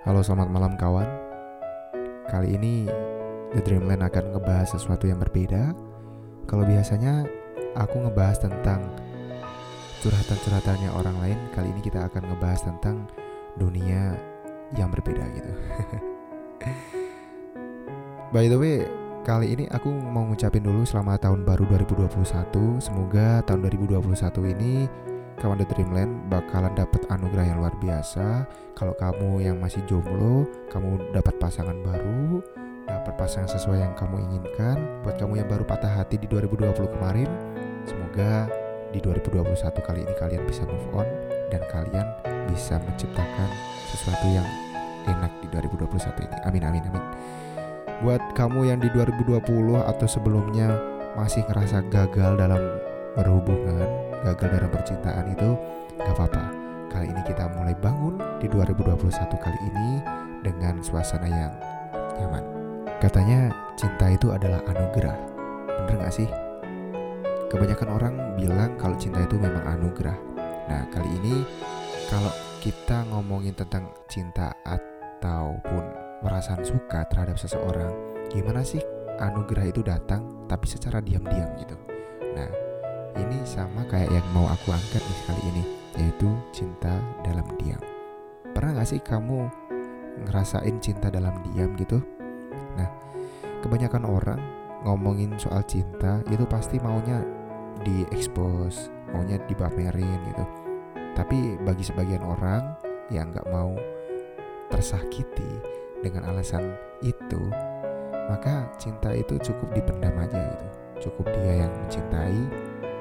Halo selamat malam kawan. Kali ini The Dreamland akan ngebahas sesuatu yang berbeda. Kalau biasanya aku ngebahas tentang curhatan-curhatannya orang lain. Kali ini kita akan ngebahas tentang dunia yang berbeda gitu. By the way, kali ini aku mau ngucapin dulu selamat tahun baru 2021 Semoga tahun 2021 ini kawan The Dreamland bakalan dapat anugerah yang luar biasa. Kalau kamu yang masih jomblo, kamu dapat pasangan baru, dapat pasangan sesuai yang kamu inginkan. Buat kamu yang baru patah hati di 2020 kemarin, semoga di 2021 kali ini kalian bisa move on dan kalian bisa menciptakan sesuatu yang enak di 2021 ini. Amin amin amin. Buat kamu yang di 2020 atau sebelumnya masih ngerasa gagal dalam berhubungan, gagal dalam percintaan itu gak apa-apa. Kali ini kita mulai bangun di 2021 kali ini dengan suasana yang nyaman. Katanya cinta itu adalah anugerah. Bener gak sih? Kebanyakan orang bilang kalau cinta itu memang anugerah. Nah kali ini kalau kita ngomongin tentang cinta ataupun perasaan suka terhadap seseorang, gimana sih anugerah itu datang tapi secara diam-diam gitu. Nah, ini sama kayak yang mau aku angkat nih kali ini, yaitu cinta dalam diam. Pernah gak sih kamu ngerasain cinta dalam diam gitu? Nah, kebanyakan orang ngomongin soal cinta itu pasti maunya diekspos, maunya dipamerin gitu. Tapi bagi sebagian orang yang nggak mau tersakiti dengan alasan itu, maka cinta itu cukup dipendam aja gitu. Cukup dia yang mencintai,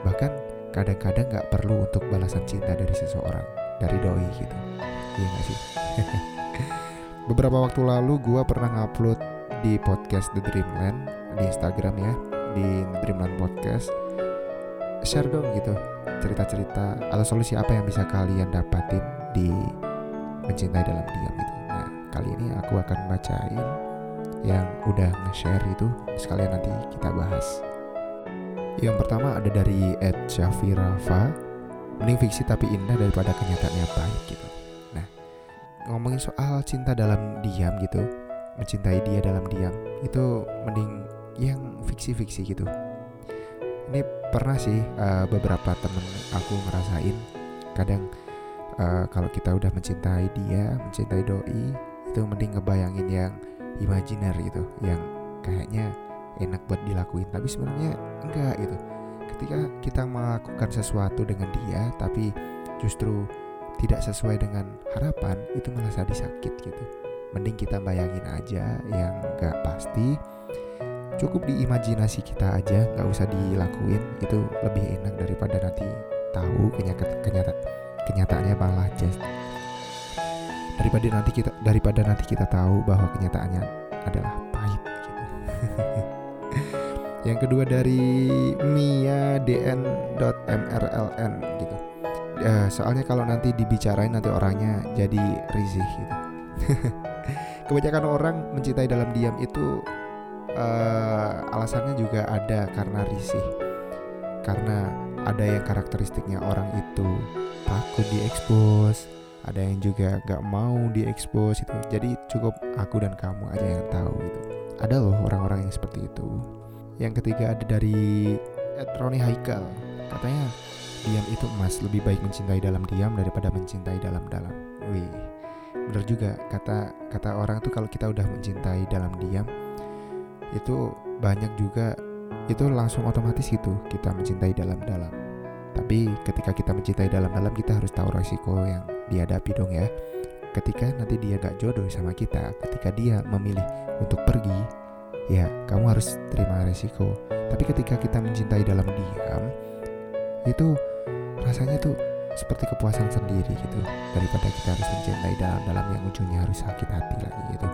bahkan kadang-kadang nggak perlu untuk balasan cinta dari seseorang, dari doi gitu. Iya gak sih? Beberapa waktu lalu gue pernah ngupload di podcast The Dreamland di Instagram ya, di Dreamland Podcast. Share dong gitu cerita-cerita atau solusi apa yang bisa kalian dapatin di mencintai dalam diam gitu. Nah, kali ini aku akan bacain yang udah nge-share itu sekalian nanti kita bahas. Yang pertama ada dari Ed Syafirafa Mending fiksi tapi indah daripada kenyataannya baik gitu. Nah ngomongin soal cinta dalam diam gitu Mencintai dia dalam diam Itu mending yang fiksi-fiksi gitu. Ini pernah sih uh, beberapa temen aku ngerasain Kadang uh, kalau kita udah mencintai dia, mencintai doi Itu mending ngebayangin yang imajiner gitu Yang enak buat dilakuin tapi sebenarnya enggak gitu. Ketika kita melakukan sesuatu dengan dia tapi justru tidak sesuai dengan harapan itu malah jadi sakit gitu. Mending kita bayangin aja yang enggak pasti. Cukup di imajinasi kita aja nggak usah dilakuin itu lebih enak daripada nanti tahu kenyata kenyata kenyataannya malah just daripada nanti kita daripada nanti kita tahu bahwa kenyataannya adalah pahit gitu Yang kedua dari Mia DN.mrln gitu. Ya, soalnya kalau nanti dibicarain nanti orangnya jadi risih gitu. Kebanyakan orang mencintai dalam diam itu uh, alasannya juga ada karena risih. Karena ada yang karakteristiknya orang itu takut diekspos, ada yang juga gak mau diekspos itu. Jadi cukup aku dan kamu aja yang tahu gitu. Ada loh orang-orang yang seperti itu. Yang ketiga ada dari Ed Roni Haikal. Katanya diam itu emas, lebih baik mencintai dalam diam daripada mencintai dalam-dalam. Wih, bener juga kata kata orang tuh kalau kita udah mencintai dalam diam itu banyak juga itu langsung otomatis gitu kita mencintai dalam-dalam. Tapi ketika kita mencintai dalam-dalam kita harus tahu resiko yang dihadapi dong ya. Ketika nanti dia gak jodoh sama kita, ketika dia memilih untuk pergi, ya kamu harus terima resiko. Tapi ketika kita mencintai dalam diam itu rasanya tuh seperti kepuasan sendiri gitu. Daripada kita harus mencintai dalam-dalam yang ujungnya harus sakit hati lagi gitu.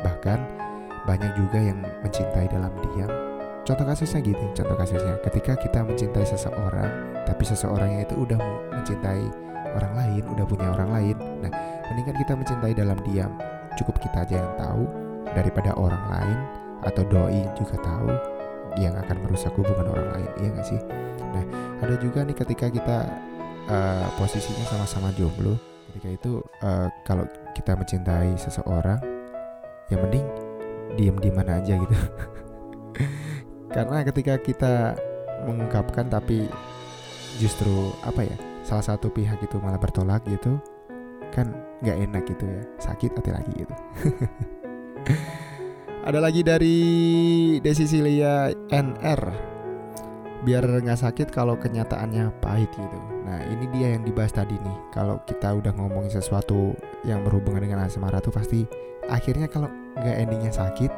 Bahkan banyak juga yang mencintai dalam diam. Contoh kasusnya gitu contoh kasusnya. Ketika kita mencintai seseorang tapi seseorangnya itu udah mencintai orang lain udah punya orang lain. Nah mendingan kita mencintai dalam diam. Cukup kita aja yang tahu. Daripada orang lain atau doi juga tahu yang akan merusak hubungan orang lain iya gak sih? Nah ada juga nih ketika kita uh, posisinya sama-sama jomblo ketika itu uh, kalau kita mencintai seseorang ya mending diem-dieman aja gitu. Karena ketika kita mengungkapkan tapi justru apa ya salah satu pihak itu malah bertolak gitu kan nggak enak gitu ya sakit hati lagi gitu ada lagi dari Desisilia NR biar nggak sakit kalau kenyataannya pahit gitu. Nah ini dia yang dibahas tadi nih. Kalau kita udah ngomongin sesuatu yang berhubungan dengan asmara tuh pasti akhirnya kalau nggak endingnya sakit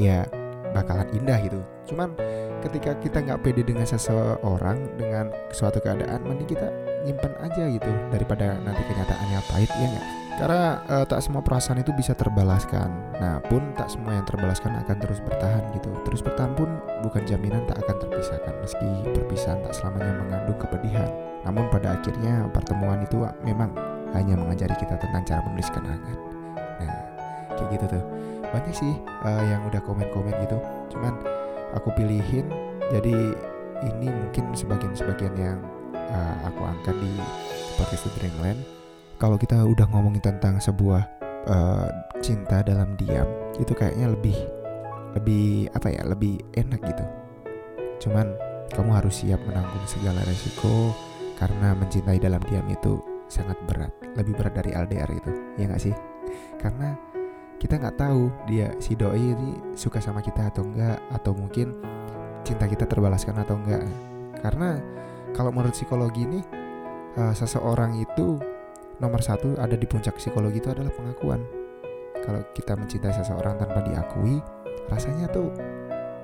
ya bakalan indah gitu. Cuman ketika kita nggak pede dengan seseorang dengan suatu keadaan mending kita nyimpen aja gitu daripada nanti kenyataannya pahit ya nggak karena uh, tak semua perasaan itu bisa terbalaskan. Nah pun tak semua yang terbalaskan akan terus bertahan gitu. Terus bertahan pun bukan jaminan tak akan terpisahkan. Meski perpisahan tak selamanya mengandung kepedihan. Namun pada akhirnya pertemuan itu memang hanya mengajari kita tentang cara menuliskan angan nah kayak gitu tuh. Banyak sih uh, yang udah komen-komen gitu. Cuman aku pilihin jadi ini mungkin sebagian-sebagian yang uh, aku angkat di podcast The Dreamland kalau kita udah ngomongin tentang sebuah uh, cinta dalam diam itu kayaknya lebih lebih apa ya lebih enak gitu. Cuman kamu harus siap menanggung segala resiko karena mencintai dalam diam itu sangat berat lebih berat dari LDR itu ya nggak sih? Karena kita nggak tahu dia si doi ini suka sama kita atau enggak atau mungkin cinta kita terbalaskan atau enggak karena kalau menurut psikologi ini uh, seseorang itu nomor satu ada di puncak psikologi itu adalah pengakuan kalau kita mencintai seseorang tanpa diakui rasanya tuh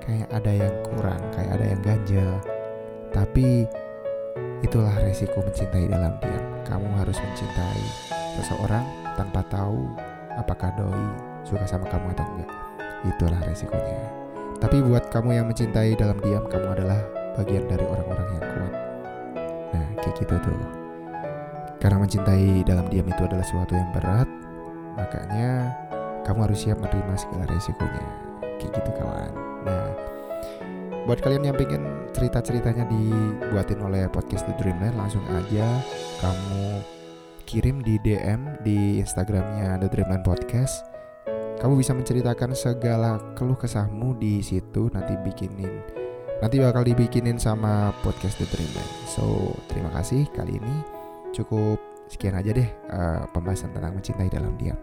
kayak ada yang kurang kayak ada yang ganjel tapi itulah resiko mencintai dalam diam kamu harus mencintai seseorang tanpa tahu apakah doi suka sama kamu atau enggak. Itulah resikonya. Tapi buat kamu yang mencintai dalam diam, kamu adalah bagian dari orang-orang yang kuat. Nah, kayak gitu tuh. Karena mencintai dalam diam itu adalah sesuatu yang berat, makanya kamu harus siap menerima segala resikonya. Kayak gitu kawan. Nah, buat kalian yang pengen cerita-ceritanya dibuatin oleh podcast The Dreamland, langsung aja kamu kirim di DM di Instagramnya The Dreamland Podcast. Kamu bisa menceritakan segala keluh kesahmu di situ nanti bikinin nanti bakal dibikinin sama podcast The Dreamland. So terima kasih kali ini cukup sekian aja deh uh, pembahasan tentang mencintai dalam diam.